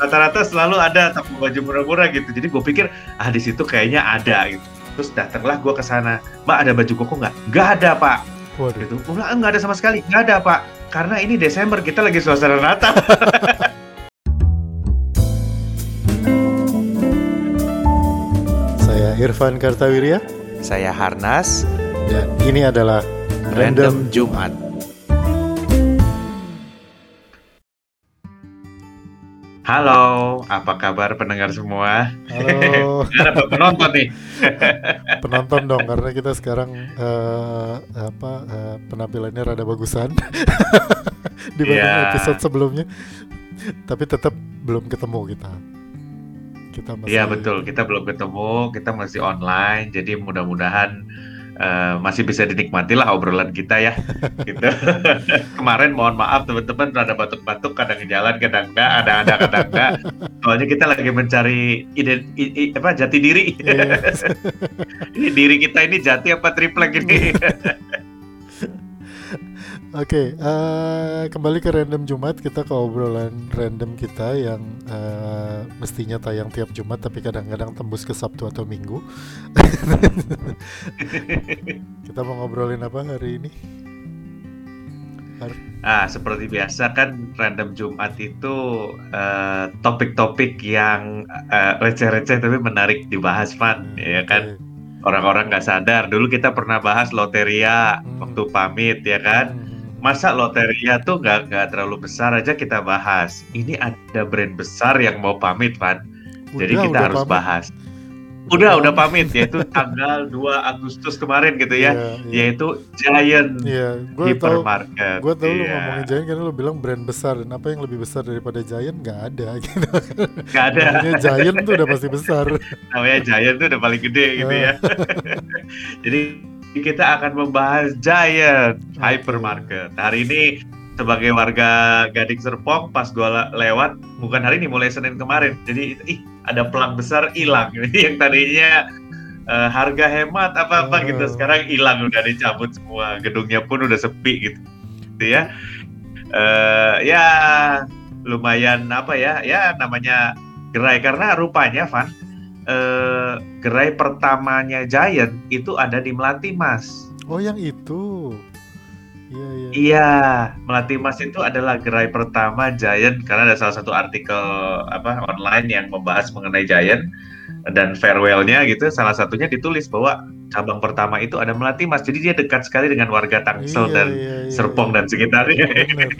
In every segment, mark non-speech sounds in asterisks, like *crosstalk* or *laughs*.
rata-rata selalu ada toko baju murah-murah gitu. Jadi gue pikir ah di situ kayaknya ada gitu. Terus datanglah gue ke sana mbak ada baju koko nggak? Nggak ada pak. Waduh. gitu. Gue bilang nggak ada sama sekali. Nggak ada pak. Karena ini Desember kita lagi suasana Natal. *laughs* Saya Irfan Kartawirya Saya Harnas, dan ini adalah Random Jumat. Halo apa kabar pendengar semua Halo *laughs* ada penonton nih *laughs* penonton dong karena kita sekarang eh, apa eh, penampilannya rada bagusan *laughs* dibanding Iya. episode sebelumnya. Tapi tetap belum ketemu kita. Kita masih Iya betul, kita belum ketemu, kita masih online, jadi mudah-mudahan eh, masih bisa dinikmati lah obrolan kita ya. *laughs* gitu. *laughs* Kemarin mohon maaf teman-teman rada batuk-batuk, kadang jalan, kadang enggak, ada ada kadang enggak. Soalnya kita lagi mencari ide, i- i- apa jati diri. Iya. *laughs* ini diri kita ini jati apa triplek ini? Oke, eh, kembali ke random Jumat kita ke obrolan random kita yang eh, mestinya tayang tiap Jumat tapi kadang-kadang tembus ke Sabtu atau Minggu. *laughs* kita mau ngobrolin apa hari ini? Ah, seperti biasa kan random Jumat itu eh, topik-topik yang eh, receh-receh tapi menarik dibahas, Van, ya kan? Oke. orang-orang nggak sadar. Dulu kita pernah bahas loteria Hmm. waktu pamit ya kan. Hmm. Masa loteria tuh nggak nggak terlalu besar aja kita bahas. Ini ada brand besar yang mau pamit, Van. Jadi Udah, kita udah harus pamit. bahas. Udah udah pamit yaitu tanggal *laughs* 2 Agustus kemarin gitu ya. Iya, iya. Yaitu Giant Iya, gue tahu. Hypermarket. Gue lu Iya. ngomongin Giant karena lu bilang brand besar dan apa yang lebih besar daripada Giant nggak ada *laughs* gitu. Nggak ada. Namanya Giant tuh udah pasti besar. namanya Giant tuh udah paling gede gitu ya. *laughs* Jadi kita akan membahas Giant Hypermarket. Hari ini sebagai warga Gading Serpong pas gua le- lewat bukan hari ini mulai Senin kemarin. Jadi ih ada pelang besar hilang *laughs* yang tadinya eh, harga hemat apa-apa Oh. gitu sekarang hilang udah dicabut semua. Gedungnya pun udah sepi gitu. Gitu ya. Eh ya lumayan apa ya? Ya namanya gerai karena rupanya Van eh, gerai pertamanya Giant itu ada di Melati Mas. Oh, yang itu. Iya, iya. Iya, Melati Mas itu adalah gerai pertama Giant karena ada salah satu artikel apa online yang membahas mengenai Giant dan farewellnya gitu. Salah satunya ditulis bahwa cabang pertama itu ada Melati Mas. Jadi dia dekat sekali dengan warga Tangsel Iya, dan iya, iya, Serpong iya. dan sekitarnya. Bener.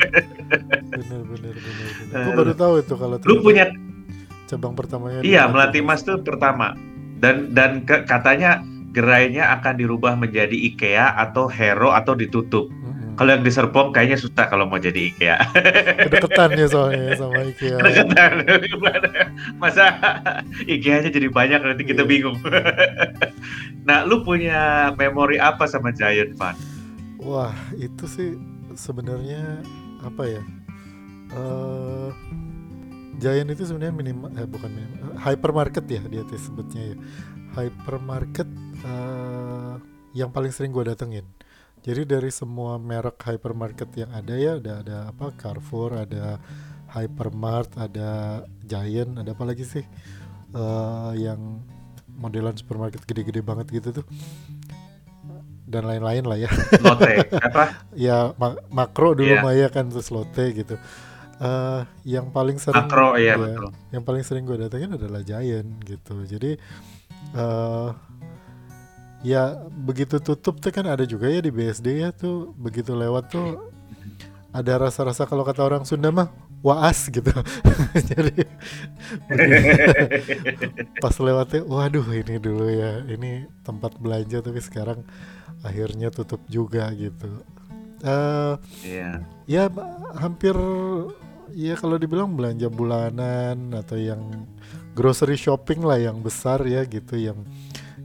Gue Eh, baru tahu itu kalau Lu punya cabang pertamanya. Iya, Melati Mas itu pertama. Dan dan ke- katanya gerainya akan dirubah menjadi IKEA atau Hero atau ditutup. Mm-mm. Kalau yang di Serpong kayaknya susah kalau mau jadi IKEA. *laughs* Kedekatan ya soalnya sama IKEA. Kedekatan. *laughs* Masa IKEA-nya jadi banyak nanti kita Iya. bingung. *laughs* nah, lu punya memori apa sama Giant Van? Wah, itu sih sebenarnya apa ya? eh Giant itu sebenarnya minimal eh bukan minimal, hypermarket ya dia sebutnya ya. Hypermarket eh yang paling sering gue datengin. Jadi dari semua merek hypermarket yang ada ya ada ada apa Carrefour, ada Hypermart, ada Giant, ada apa lagi sih? eh yang modelan supermarket gede-gede banget gitu tuh. Dan lain-lain lah ya Lotte apa? *laughs* ya ma- makro dulu Iya. Maya kan terus Lotte gitu. Eh yang paling sering Makro ya, betul. yang paling sering gue datengin adalah Giant gitu. Jadi eh ya begitu tutup tuh kan ada juga ya di BSD ya tuh begitu lewat tuh ada rasa-rasa kalau kata orang Sunda mah waas gitu. *laughs* Jadi pas lewatnya waduh ini dulu ya ini tempat belanja tapi sekarang akhirnya tutup juga gitu. Eh Iya. ya hampir ya kalau dibilang belanja bulanan atau yang grocery shopping lah yang besar ya gitu yang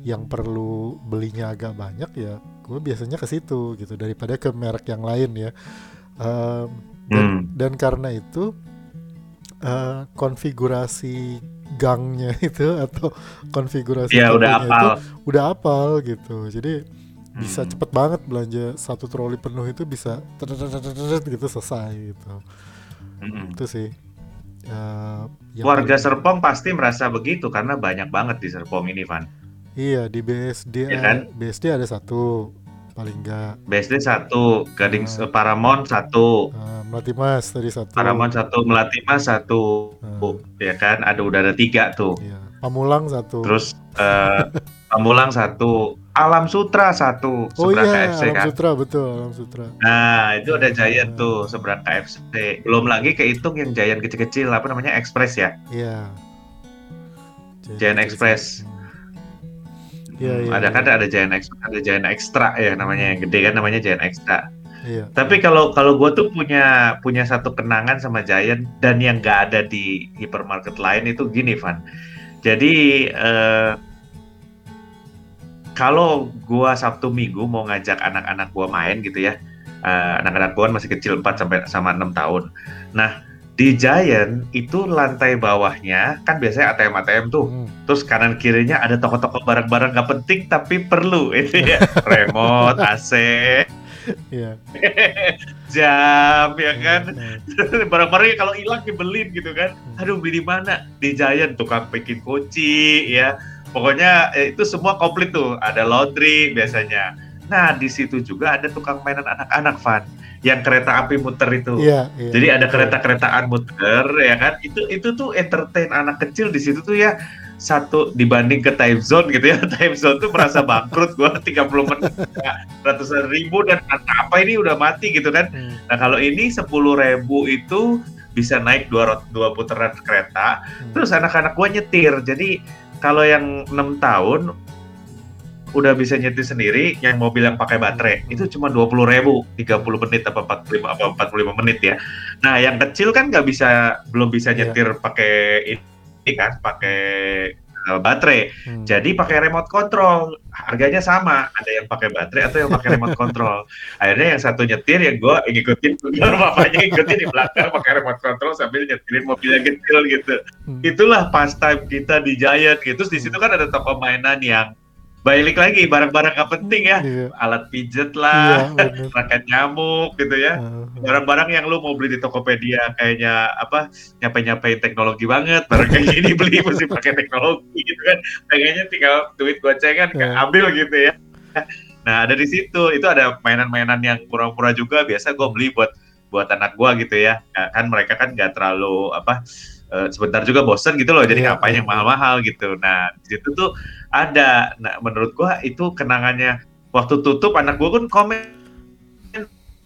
yang perlu belinya agak banyak ya gue biasanya ke situ gitu daripada ke merek yang lain ya Em, dan, Hmm. dan karena itu eh, konfigurasi gangnya *laughs* itu atau konfigurasi Iya, udah apal. itu udah apal gitu jadi bisa Hmm. cepet banget belanja satu troli penuh itu bisa gitu selesai gitu Mm-mm. itu sih eh, yang Warga paling- Serpong pasti merasa begitu karena banyak banget di Serpong ini, Van. Iya di BSD Iya kan? BSD ada satu paling enggak BSD satu, Gading Hmm. Paramon satu, eh, Melati Mas tadi satu. Paramon satu, Melati Mas satu, Hmm. ya kan? Ada udah ada tiga tuh. Iya. Pamulang satu. Terus eh *laughs* Pamulang satu, Alam Sutra satu, oh seberang iya, KFC Alam kan. Sutra betul, Alam Sutra. Nah, itu ada Giant Hmm. tuh seberang KFC. Belum lagi kehitung yang Giant kecil-kecil apa namanya Express ya. Iya. Giant Express. Hmm. Iya, iya. ada kan iya. ada Giant Express, ada Giant Extra ya namanya yang gede kan namanya Giant Extra. Iya. Tapi kalau kalau gue tuh punya punya satu kenangan sama Giant dan yang nggak ada di hipermarket lain itu gini Van. Jadi eh, kalau gua Sabtu Minggu mau ngajak anak-anak gua main gitu ya, eh, anak-anak gua kan masih kecil 4 sampai sama 6 tahun. Nah di Giant itu lantai bawahnya kan biasanya ATM ATM tuh, Hmm. terus kanan kirinya ada toko-toko barang-barang nggak penting tapi perlu *laughs* itu ya, remote, AC, Iya. *laughs* jam ya kan? Nah, *laughs* barang-barangnya kalau hilang dibeliin gitu kan. Aduh beli di mana? Di Giant tukang bikin kunci ya pokoknya eh, itu semua komplit tuh ada laundry biasanya nah di situ juga ada tukang mainan anak-anak Van yang kereta api muter itu Iya, iya. jadi ada kereta-keretaan muter ya kan itu itu tuh entertain anak kecil di situ tuh ya satu dibanding ke time zone gitu ya *laughs* time zone tuh merasa bangkrut gua *laughs* 30 menit ya, ratusan ribu dan apa ini udah mati gitu kan Hmm. Nah kalau ini sepuluh ribu itu bisa naik dua, dua putaran kereta, Hmm. terus anak-anak gua nyetir. Jadi kalau yang enam tahun udah bisa nyetir sendiri, yang mobil yang pakai baterai itu cuma dua puluh ribu, 30 menit apa 45 apa 45 menit ya. Nah yang kecil kan nggak bisa, belum bisa Iya. nyetir pakai ini kan, pakai uh, baterai. Hmm. Jadi pakai remote control, harganya sama. Ada yang pakai baterai atau yang pakai remote control. *laughs* Akhirnya yang satu nyetir, yang gue ngikutin, *laughs* bapaknya ngikutin di belakang pakai remote control sambil nyetirin mobil yang kecil gitu. Hmm. Itulah pastime kita di Giant gitu. Terus di situ kan ada toko mainan yang balik lagi barang-barang nggak penting ya, Iya. alat pijet Iya, lah, bener. raket nyamuk gitu ya. Barang-barang yang lu mau beli di Tokopedia kayaknya apa nyampe-nyampein teknologi banget. Barang kayak gini beli *laughs* mesti pakai teknologi gitu kan. Pengennya tinggal duit gocengan Ya. ambil gitu ya. Nah ada di situ. Itu ada mainan-mainan yang murah-murah juga. Biasa gue beli buat buat anak gua gitu ya. Nah, kan mereka kan nggak terlalu apa eh, sebentar juga bosen gitu loh jadi Iya, ngapain iya. yang mahal-mahal gitu. Nah di situ tuh ada. Nah menurut gua itu kenangannya. Waktu tutup anak gua kan komen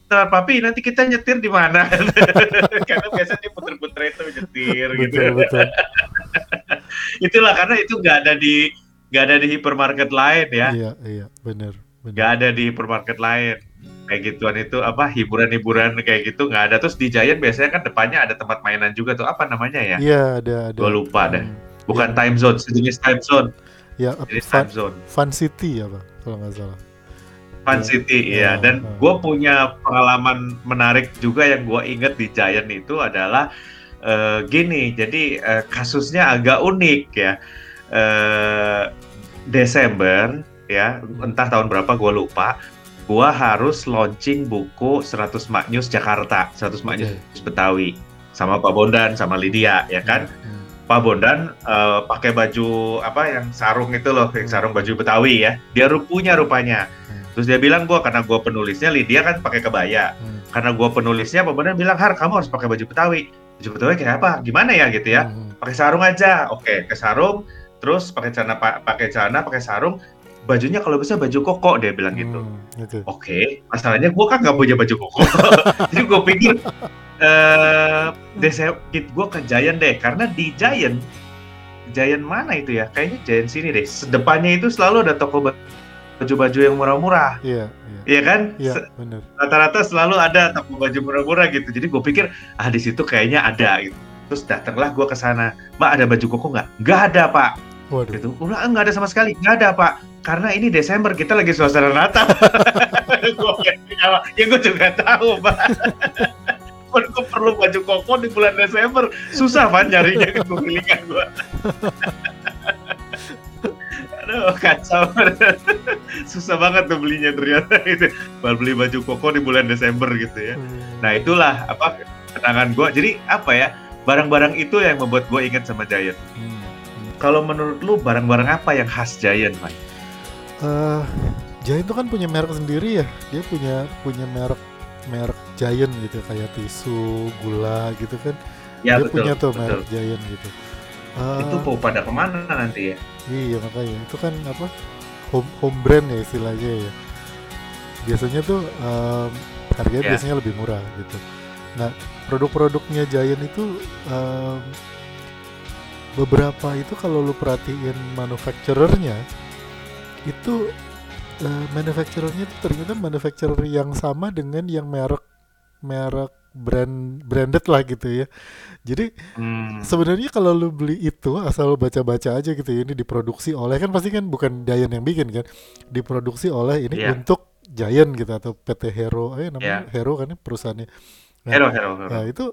"Ntar, papi nanti kita nyetir di mana? *laughs* Karena biasanya dia puter-puter itu nyetir gitu betul, betul. *laughs* itulah karena itu nggak ada di nggak ada di hipermarket lain ya. Iya, iya, bener. nggak ada di hipermarket lain kayak gituan itu apa hiburan-hiburan kayak gitu nggak ada terus di Giant biasanya kan depannya ada tempat mainan juga tuh apa namanya ya Iya, ada, ada. Gua lupa deh. Hmm. bukan Iya. time zone sejenis time zone Ya, jenis Fun, time zone Fun City ya, Bang, kalau nggak salah. Fun Iya. City Iya, ya dan iya. gue punya pengalaman menarik juga yang gue inget di Giant itu adalah eh, gini jadi eh, kasusnya agak unik ya Eh, Desember ya entah tahun berapa gue lupa gue harus launching buku 100 Maknyus Jakarta 100 Maknyus Betawi sama Pak Bondan sama Lydia ya kan Hmm. Pak Bondan eh, pakai baju apa yang sarung itu loh, yang sarung baju Betawi ya. Dia rupunya rupanya. Terus dia bilang gua karena gua penulisnya Lydia kan pakai kebaya. Hmm. Karena gua penulisnya Pak Bondan bilang Har kamu harus pakai baju Betawi. Baju Betawi kayak apa? Gimana ya gitu ya? Pakai sarung aja. Oke, ke sarung. Terus pakai celana pa- pakai celana, pakai sarung. Bajunya kalau bisa baju koko dia bilang gitu. Hmm, gitu. Oke, masalahnya gue kan nggak punya baju koko. *laughs* Jadi gue pikir eh Desember gue ke Giant deh, karena di Giant, Giant mana itu ya? Kayaknya Giant sini deh. Depannya itu selalu ada toko ba- baju-baju yang murah-murah, Iya, iya. Iya kan? Iya, Se- bener. Rata-rata selalu ada toko baju murah-murah gitu. Jadi gue pikir ah di situ kayaknya ada gitu. Terus datanglah gue ke sana, Mbak ada baju koko nggak? Nggak ada pak. Waduh. Gitu. Udah nggak ada sama sekali, nggak ada pak. Karena ini Desember kita lagi suasana Natal. *laughs* Ya gue juga tahu pak. *laughs* Kan gue perlu baju koko di bulan Desember, susah pak nyarinya ke pemilikan gue. *laughs* Aduh kacau, susah banget tuh belinya ternyata itu. Baru beli baju koko di bulan Desember gitu ya. Hmm. Nah itulah apa kenangan gue. Jadi apa ya? barang-barang itu yang membuat gue inget sama Giant. Hmm. Kalau menurut lu barang-barang apa yang khas Giant, Mike? Eh, Giant itu kan punya merek sendiri ya. Dia punya punya merek merek Giant gitu kayak tisu, gula gitu kan. Ya dia betul. punya tuh betul. merek Giant gitu. Eh, Itu mau pada ke mana nanti ya? Iya makanya itu kan apa home home brand ya istilahnya ya. Biasanya tuh em, harganya Ya. biasanya lebih murah gitu. Nah produk-produknya Giant itu em, beberapa itu kalau lu perhatiin manufacturernya itu eh, manufacturernya itu ternyata manufacturer yang sama dengan yang merek merek brand branded lah gitu ya. Jadi Hmm. Sebenarnya kalau lu beli itu asal lu baca-baca aja gitu ya ini diproduksi oleh kan pasti kan bukan Giant yang bikin kan diproduksi oleh ini Iya. untuk Giant gitu atau PT Hero eh namanya Iya. Hero kan ya perusahaannya Nah, Hero, hero, hero. nah itu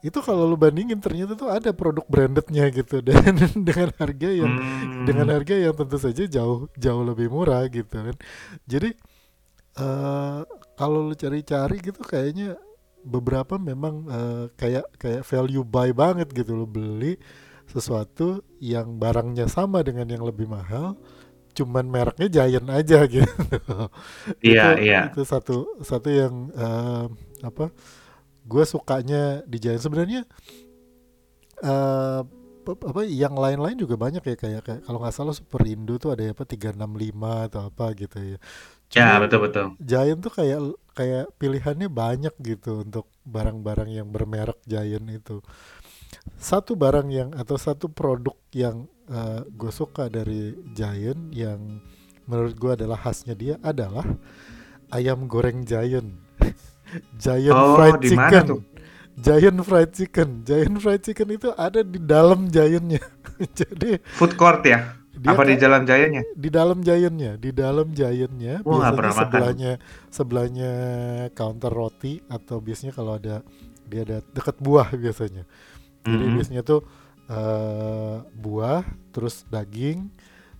itu kalau lu bandingin ternyata tuh ada produk brandednya gitu *laughs* dan dengan harga yang Hmm. dengan harga yang tentu saja jauh jauh lebih murah gitu kan jadi eh kalau lu cari-cari gitu kayaknya beberapa memang eh, kayak kayak value buy banget gitu lo beli sesuatu yang barangnya sama dengan yang lebih mahal cuman mereknya Giant aja *laughs* gitu Iya, itu, iya. itu satu satu yang eh, apa gue sukanya di Giant sebenarnya eh pe- apa yang lain-lain juga banyak ya kayak kayak kalau nggak salah Superindo tuh ada apa 365 atau apa gitu ya Ya, Cuma betul betul. Giant tuh kayak kayak pilihannya banyak gitu untuk barang-barang yang bermerek Giant itu. Satu barang yang atau satu produk yang gue suka dari Giant yang menurut gue adalah khasnya dia adalah ayam goreng Giant. *laughs* Giant Oh, fried chicken. tuh? Giant fried chicken. Giant fried chicken itu ada di dalam Giantnya. *laughs* Jadi Food court ya? dia Apa di jalan Giantnya? di dalam Giantnya, di dalam Giantnya nggak biasanya pernah makan. sebelahnya sebelahnya counter roti atau biasanya kalau ada dia ada dekat buah biasanya. Jadi Mhm. biasanya tuh eh, buah, terus daging,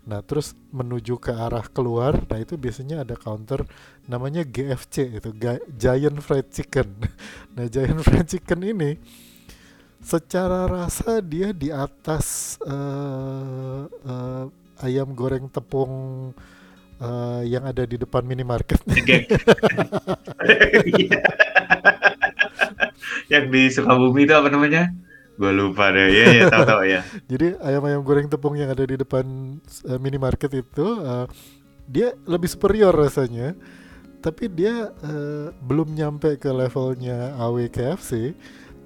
nah terus menuju ke arah keluar, nah itu biasanya ada counter namanya GFC itu Giant Fried Chicken. *laughs* Nah Giant Fried Chicken ini secara rasa dia di atas eh, eh, ayam goreng tepung eh, yang ada di depan minimarket. *laughs* *laughs* Yang di Sukabumi itu apa namanya? Gue lupa deh. Iya, iya, tahu tahu ya. *laughs* Jadi ayam-ayam goreng tepung yang ada di depan eh, minimarket itu eh, dia lebih superior rasanya, tapi dia eh, belum nyampe ke levelnya AW KFC,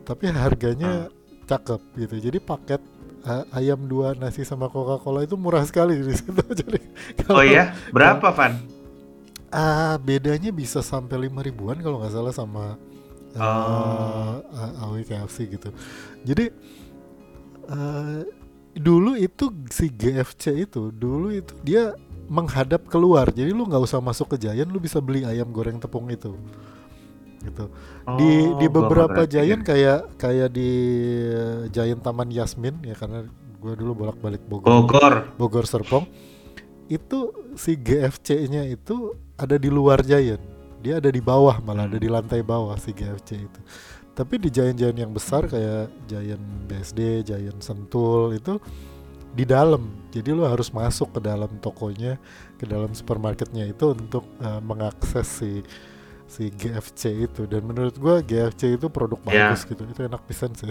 tapi harganya cakep gitu. Jadi paket eh, ayam dua nasi sama Coca-Cola itu murah sekali di situ. *laughs* Jadi Oh kalau- iya, berapa Van? Ah, bedanya bisa sampai lima ribuan kalau nggak salah sama eh, Oh. A- AW KFC gitu. Jadi eh, dulu itu si GFC itu dulu itu dia menghadap keluar. Jadi lu nggak usah masuk ke Giant, lu bisa beli ayam goreng tepung itu. Gitu. di Oh, di nggak beberapa. Giant kayak kayak di eh, Giant Taman Yasmin ya karena gue dulu bolak-balik Bogor. Bogor. Bogor Serpong itu si GFC-nya itu ada di luar Giant. Dia ada di bawah malah ada di lantai bawah si GFC itu. Tapi di Giant-Giant yang besar kayak Giant BSD, Giant Sentul itu di dalam. Jadi lo harus masuk ke dalam tokonya, ke dalam supermarketnya itu untuk eh, mengakses si si GFC itu dan menurut gua GFC itu produk Ya. bagus gitu. Itu enak pisan sih.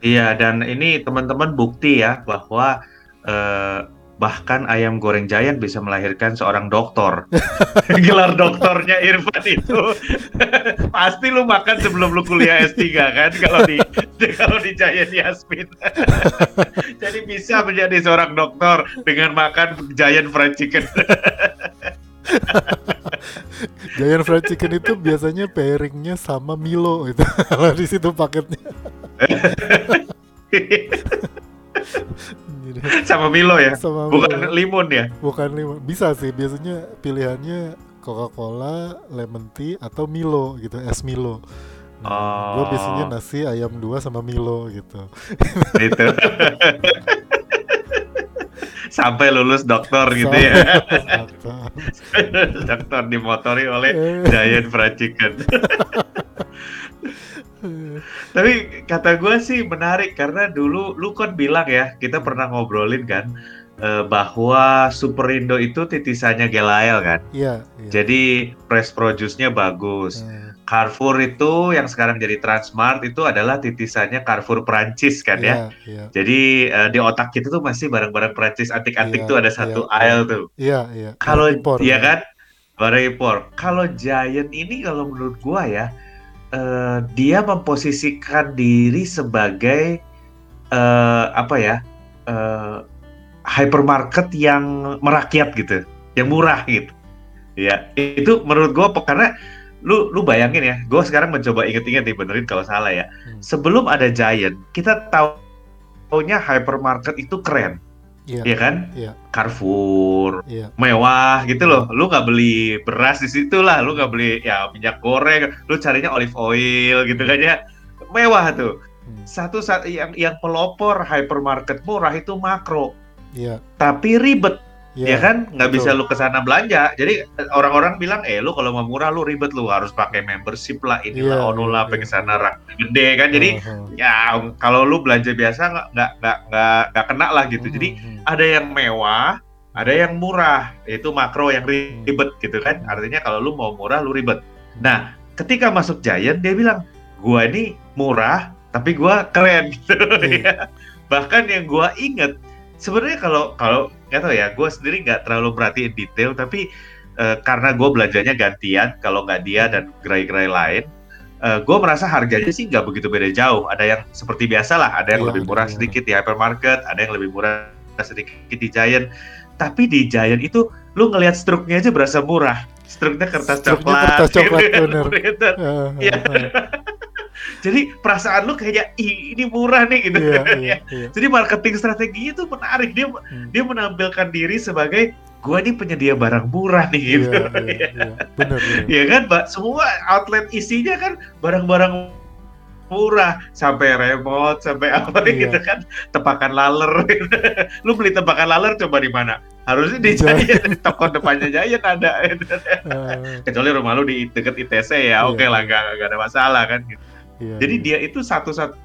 Iya, dan ini teman-teman bukti ya bahwa eh, bahkan ayam goreng Giant bisa melahirkan seorang doktor. *laughs* Gelar doktornya Irfan itu *laughs* pasti lu makan sebelum lu kuliah S3 kan kalau di kalau di Giant Yasmin. *laughs* Jadi bisa menjadi seorang dokter dengan makan Giant fried chicken. Giant fried chicken itu biasanya pairingnya sama Milo itu kalau di situ paketnya. Jadi, Sama Milo ya. sama Bukan Milo. limun ya. bukan lima bisa sih biasanya pilihannya Coca-Cola, lemon tea atau Milo gitu, es Milo. Nah, gue Oh. biasanya nasi ayam dua sama Milo gitu. Itu. Sampai lulus dokter gitu ya. Sama- *laughs* dokter dimotori oleh Eh, Giant Fried Chicken. *laughs* Tapi kata gue sih menarik karena dulu lu kan bilang ya kita pernah ngobrolin kan eh, bahwa Superindo itu titisannya Gelael kan. Iya, iya. Jadi press produce-nya bagus. Eh, Carrefour itu yang sekarang jadi Transmart itu adalah titisannya Carrefour Prancis kan ya. Iya, iya. Jadi eh, di otak kita tuh masih barang-barang Prancis antik-antik Iya, tuh ada satu iya, aisle tuh. Iya, iya. Kalau Impor, iya kan barang impor. Kalau Giant ini kalau menurut gua ya eh, dia memposisikan diri sebagai eh, apa ya eh, hypermarket yang merakyat gitu, yang murah gitu. Ya itu menurut gua pe- karena lu lu bayangin ya, gua sekarang mencoba inget-inget nih benerin kalau salah ya. Hmm. Sebelum ada Giant, kita tahu taunya hypermarket itu keren, Iya, ya kan? Iya. Carrefour, iya. mewah gitu loh. Lu nggak beli beras di situ lah, lu nggak beli ya minyak goreng, lu carinya olive oil gitu kan ya. Mewah tuh. Hmm. Satu saat yang yang pelopor hypermarket murah itu makro, Iya, tapi ribet iya. ya kan nggak bisa lu ke sana belanja. Jadi orang-orang bilang, eh lu kalau mau murah lu ribet lu harus pakai membership lah, inilah Iya, ono lah, iya, pengen iya. sana rak gede kan. Jadi Uh-huh. ya kalau lu belanja biasa nggak nggak nggak nggak kena lah gitu. Jadi Mhm. ada yang mewah, ada yang murah, itu makro yang Hmm. ribet gitu kan. Artinya kalau lu mau murah, lu ribet. Nah, ketika masuk Giant dia bilang, gua ini murah, tapi gua keren gitu. *laughs* Iya. ya. Bahkan yang gua inget, sebenarnya kalau kalau nggak tahu ya, gua sendiri nggak terlalu perhatiin detail, tapi eh, karena gue belanjanya gantian, kalau nggak dia dan gerai-gerai lain, eh, gue merasa harganya sih nggak begitu beda jauh. Ada yang seperti biasa lah, ada yang Iya, lebih murah yang- sedikit di hypermarket, ada yang lebih murah sedikit di Giant. Tapi di Giant itu lu ngelihat struknya aja berasa murah. Struknya kertas Struknya coklat. kertas coklat, gitu. *laughs* bener. Bener. Jadi perasaan lu kayaknya Ih, ini murah nih gitu. Iya, *laughs* iya, iya. Jadi marketing strateginya tuh menarik. Dia Hmm. dia menampilkan diri sebagai gua nih penyedia barang murah nih gitu. Iya, *laughs* iya, iya. Bener, bener. Iya kan, Mbak? Semua outlet isinya kan barang-barang murah sampai remote sampai apa Iya. gitu kan tepakan laler gitu. *laughs* lu beli tepakan laler coba di mana harusnya di Giant. Di toko depannya Giant ada gitu. Uh, kecuali rumah lu di deket ITC ya oke Iya. lah nggak nggak ada masalah kan gitu. Iya, jadi iya. dia itu satu-satu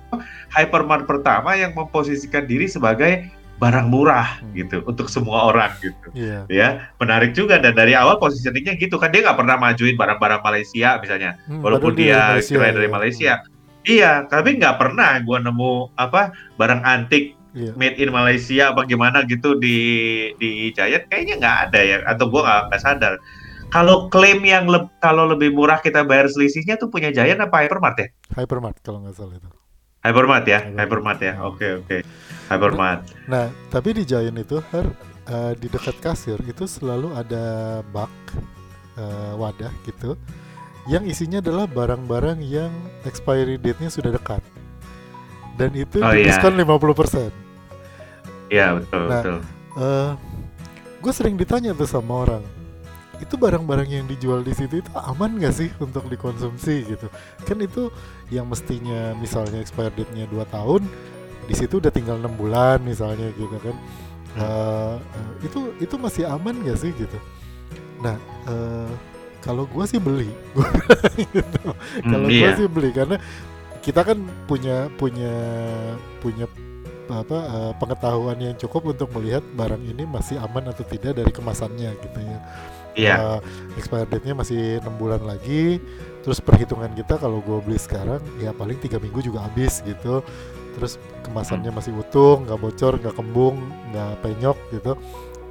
hypermart pertama yang memposisikan diri sebagai barang murah Hmm. gitu untuk semua orang gitu Iya. ya menarik juga dan dari awal positioningnya gitu kan dia nggak pernah majuin barang-barang Malaysia misalnya Hmm, walaupun dia cerai dari ya. Malaysia iya tapi nggak pernah gua nemu apa barang antik Iya. made in Malaysia apa gimana gitu di di Giant kayaknya nggak ada ya atau gua nggak sadar kalau klaim yang leb- kalau lebih murah kita bayar selisihnya tuh punya Giant apa Hypermart ya Hypermart kalau nggak salah itu. Hypermart ya Hypermart. Hypermart ya oke oke Hypermart Nah, tapi di Giant itu Har, eh, di dekat kasir itu selalu ada bak eh, wadah gitu yang isinya adalah barang-barang yang expiry date-nya sudah dekat. Dan itu Oh, iya. diskon 50%. iya betul Nah, betul Eh, gue sering ditanya tuh sama orang, itu barang-barang yang dijual di situ itu aman gak sih untuk dikonsumsi gitu? Kan itu yang mestinya misalnya expired date-nya 2 tahun, di situ udah tinggal enam bulan misalnya gitu kan? Eh, itu itu masih aman gak sih gitu? Nah, eh, kalau gue sih beli, *laughs* gitu. Hmm, kalau iya gue sih beli karena kita kan punya punya punya apa eh, pengetahuan yang cukup untuk melihat barang ini masih aman atau tidak dari kemasannya gitu ya. Iya Eh, expired date-nya masih enam bulan lagi. Terus perhitungan kita kalau gue beli sekarang ya paling tiga minggu juga habis gitu. Terus kemasannya masih utuh, nggak bocor, nggak kembung, nggak penyok gitu.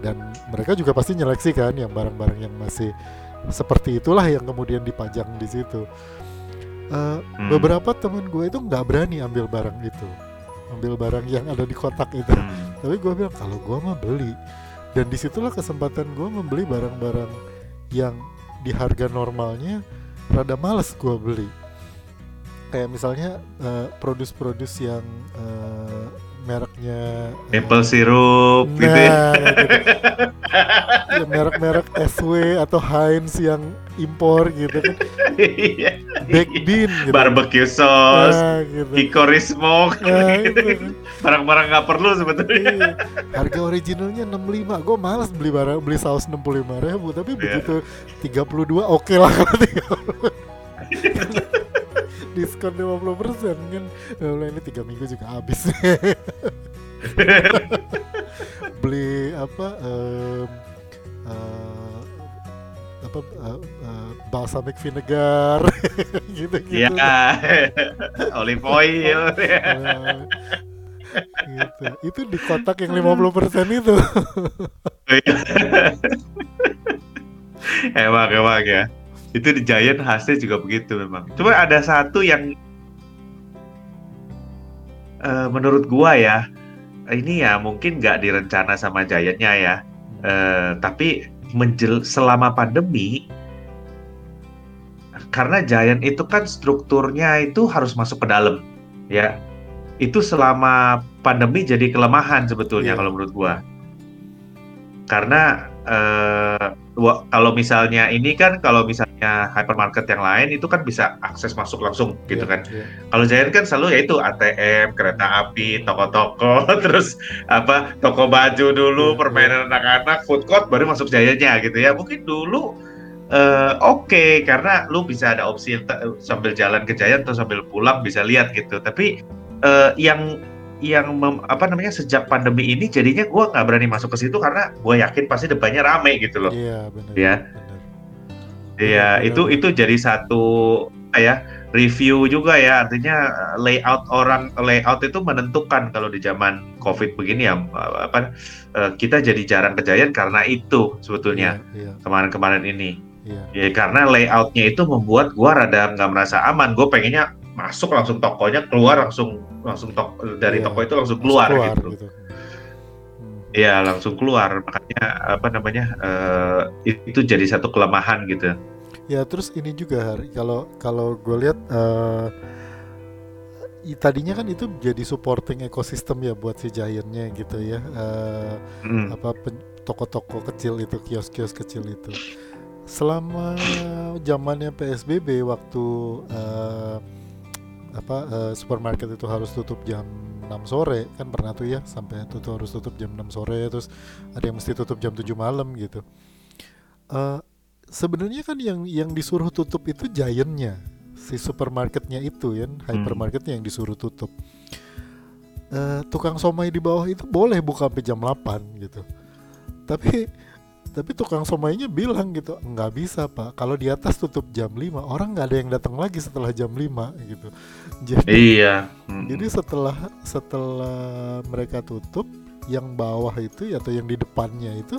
Dan mereka juga pasti nyeleksi kan yang barang-barang yang masih seperti itulah yang kemudian dipajang di situ. Eh, Hmm. Beberapa teman gue itu nggak berani ambil barang itu, ambil barang yang ada di kotak itu. Hmm. Tapi gue bilang kalau gue mah beli, dan di situlah kesempatan gue membeli barang-barang yang di harga normalnya rada males gue beli. Kayak misalnya eh, produs-produs yang eh, mereknya eh, maple syrup nah, gitu ya gitu. *laughs* Ya, merek-merek SW atau Heinz yang impor gitu kan, Iya. baked bean gitu. barbecue sauce Nah, gitu. hickory smoke Nah, *laughs* itu. barang-barang nggak perlu sebetulnya Iya. Harga originalnya 65 Gue males beli barang beli saus 65 ribu Tapi Iya. begitu 32 oke lah kalau 30. *laughs* diskon 50% kan Lah, ini tiga minggu juga habis *laughs* beli apa em, eh, apa eh, eh, balsamic vinegar *laughs* gitu gitu Iya. *laughs* Olive oil. gitu. itu di kotak yang 50% itu emang emang ya. Itu di Giant khasnya juga begitu memang. Cuma ada satu yang eh, menurut gua ya, ini ya mungkin nggak direncana sama Giantnya ya. Eh, tapi menjel selama pandemi karena Giant itu kan strukturnya itu harus masuk ke dalam ya itu selama pandemi jadi kelemahan sebetulnya Iya. kalau menurut gua karena wa- kalau misalnya ini kan kalau misalnya hypermarket yang lain itu kan bisa akses masuk langsung gitu Iya, kan iya. kalau Giant kan selalu yaitu ATM, kereta api, toko-toko, *laughs* terus apa toko baju dulu, Iya, permainan anak-anak, food court baru masuk Giant-nya gitu ya. Mungkin dulu eh, oke karena lu bisa ada opsi sambil jalan ke Giant atau sambil pulang bisa lihat gitu. Tapi eh, yang yang mem- apa namanya sejak pandemi ini jadinya gua nggak berani masuk ke situ karena gue yakin pasti depannya rame gitu loh. Iya benar. Ya. Iya, Benar, itu itu jadi satu ya review juga ya artinya eh, layout orang layout itu menentukan kalau di zaman covid begini ya eh, apa eh, kita jadi jarang ke Giant karena itu sebetulnya Iya, kemarin-kemarin ini iya. ya karena layoutnya itu membuat gua rada nggak merasa aman gue pengennya masuk langsung tokonya keluar langsung langsung tok dari Iya, toko itu langsung keluar, gitu gitu. Hmm. Iya langsung keluar makanya apa namanya eh, itu jadi satu kelemahan gitu Ya terus ini juga kalau kalau gue lihat i- tadinya kan itu jadi supporting ekosistem ya buat si Giant-nya gitu ya. Eh, Mm. apa toko-toko kecil itu kios-kios kecil itu selama zamannya PSBB waktu eh, apa eh, supermarket itu harus tutup jam 6 sore kan pernah tuh ya sampai tutup harus tutup jam 6 sore terus ada yang mesti tutup jam 7 malam gitu. Eh, sebenarnya kan yang yang disuruh tutup itu giantnya si supermarketnya itu ya hypermarketnya yang disuruh tutup. Eh, tukang somai di bawah itu boleh buka sampai jam 8 gitu. Tapi tapi tukang somainya bilang gitu nggak bisa pak. Kalau di atas tutup jam 5 orang nggak ada yang datang lagi setelah jam 5 gitu. Jadi Iya. Jadi setelah setelah mereka tutup yang bawah itu atau yang di depannya itu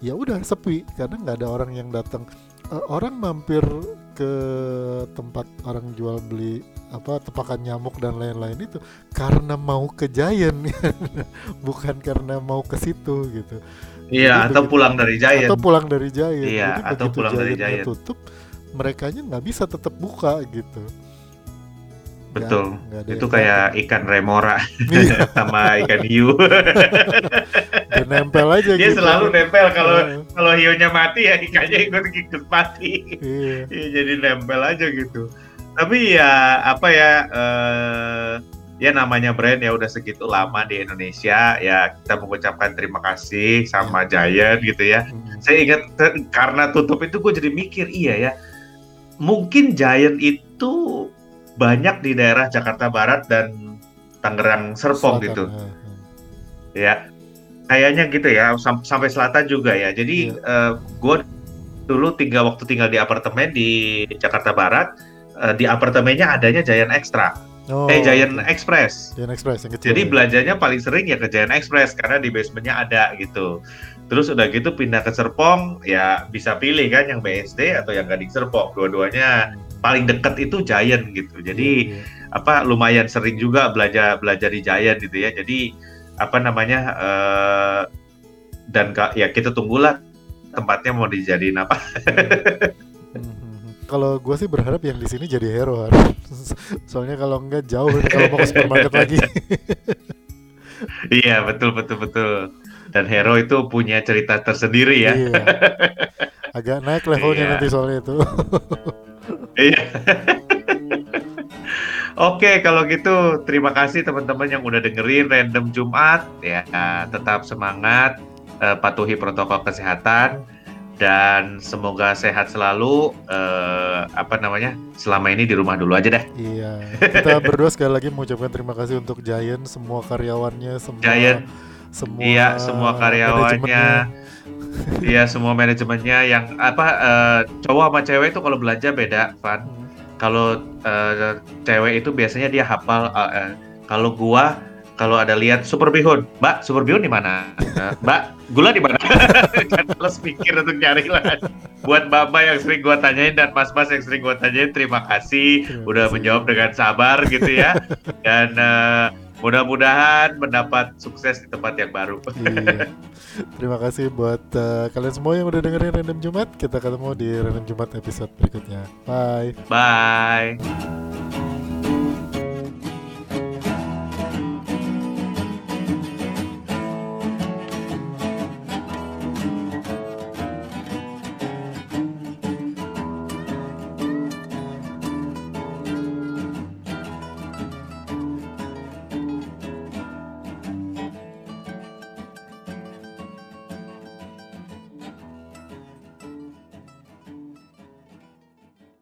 ya udah sepi. Karena nggak ada orang yang datang. Eh, orang mampir ke tempat orang jual beli apa tepakan nyamuk dan lain-lain itu karena mau ke Giant *laughs* bukan karena mau ke situ gitu Iya, Jadi atau begitu- pulang dari Giant. atau pulang dari Giant Iya, jadi atau pulang dari Giant-nya Giant. tutup mereka nggak bisa tetap buka gitu Betul. nggak ada Itu kayak ikan remora *laughs* Iya, *laughs* sama ikan hiu. dia nempel aja Dia gitu. selalu nempel kalau Iya, kalau hiunya mati ya ikannya ikut ikut mati. iya. Iya, jadi nempel aja gitu. Tapi ya apa ya eh, ya namanya brand ya udah segitu lama di Indonesia ya kita mengucapkan terima kasih sama Giant gitu ya. Mm, Saya ingat karena tutup itu gue jadi mikir iya ya mungkin Giant itu banyak di daerah Jakarta Barat dan Tangerang Serpong selatan, gitu ah. ya kayaknya gitu ya sam- sampai selatan juga ya jadi gue dulu tinggal waktu tinggal di apartemen di Jakarta Barat eh, di apartemennya adanya Giant Extra Oh, eh Giant oke. Express Giant Express yang kecil. jadi ya. belanjanya paling sering ya ke Giant Express karena di basementnya ada gitu. Terus udah gitu pindah ke Serpong ya bisa pilih kan yang BSD atau yang Gading Serpong. Dua-duanya paling deket itu Giant gitu. Jadi Iya, iya. apa lumayan sering juga belajar belajar di Giant gitu ya. Jadi apa namanya eh, dan ya kita tunggulah tempatnya mau dijadiin apa. Mhm. *laughs* Kalau gue sih berharap yang di sini jadi hero. *laughs* Soalnya kalau enggak jauh kalau mau ke supermarket *laughs* lagi. iya betul betul betul. Dan Hero itu punya cerita tersendiri ya. Iya. Agak naik levelnya Iya. nanti soalnya itu. Iya. *laughs* Oke, kalau gitu terima kasih teman-teman yang udah dengerin Random Jumat ya. Tetap semangat, eh, patuhi protokol kesehatan dan semoga sehat selalu eh, apa namanya selama ini di rumah dulu aja deh Iya, kita *laughs* berdua sekali lagi mengucapkan terima kasih untuk Giant, semua karyawannya, semua Giant, semua iya semua karyawannya manajemennya. Iya semua manajemennya yang apa eh, cowok sama cewek itu kalau belanja beda Van. Hmm. kalau eh, cewek itu biasanya dia hafal eh, eh, kalau gua kalau ada lihat super bihun. Mbak super bihun di mana? Mbak gula di mana? *laughs* Kan pikir untuk nyari lah buat mbak-mbak yang sering gua tanyain dan mas-mas yang sering gua tanyain terima kasih Terima udah menjawab dengan sabar gitu ya. Dan eh, mudah-mudahan mendapat sukses di tempat yang baru Iya. *laughs* Terima kasih buat uh, kalian semua yang udah dengerin Random Jumat. Kita ketemu di Random Jumat episode berikutnya. Bye. bye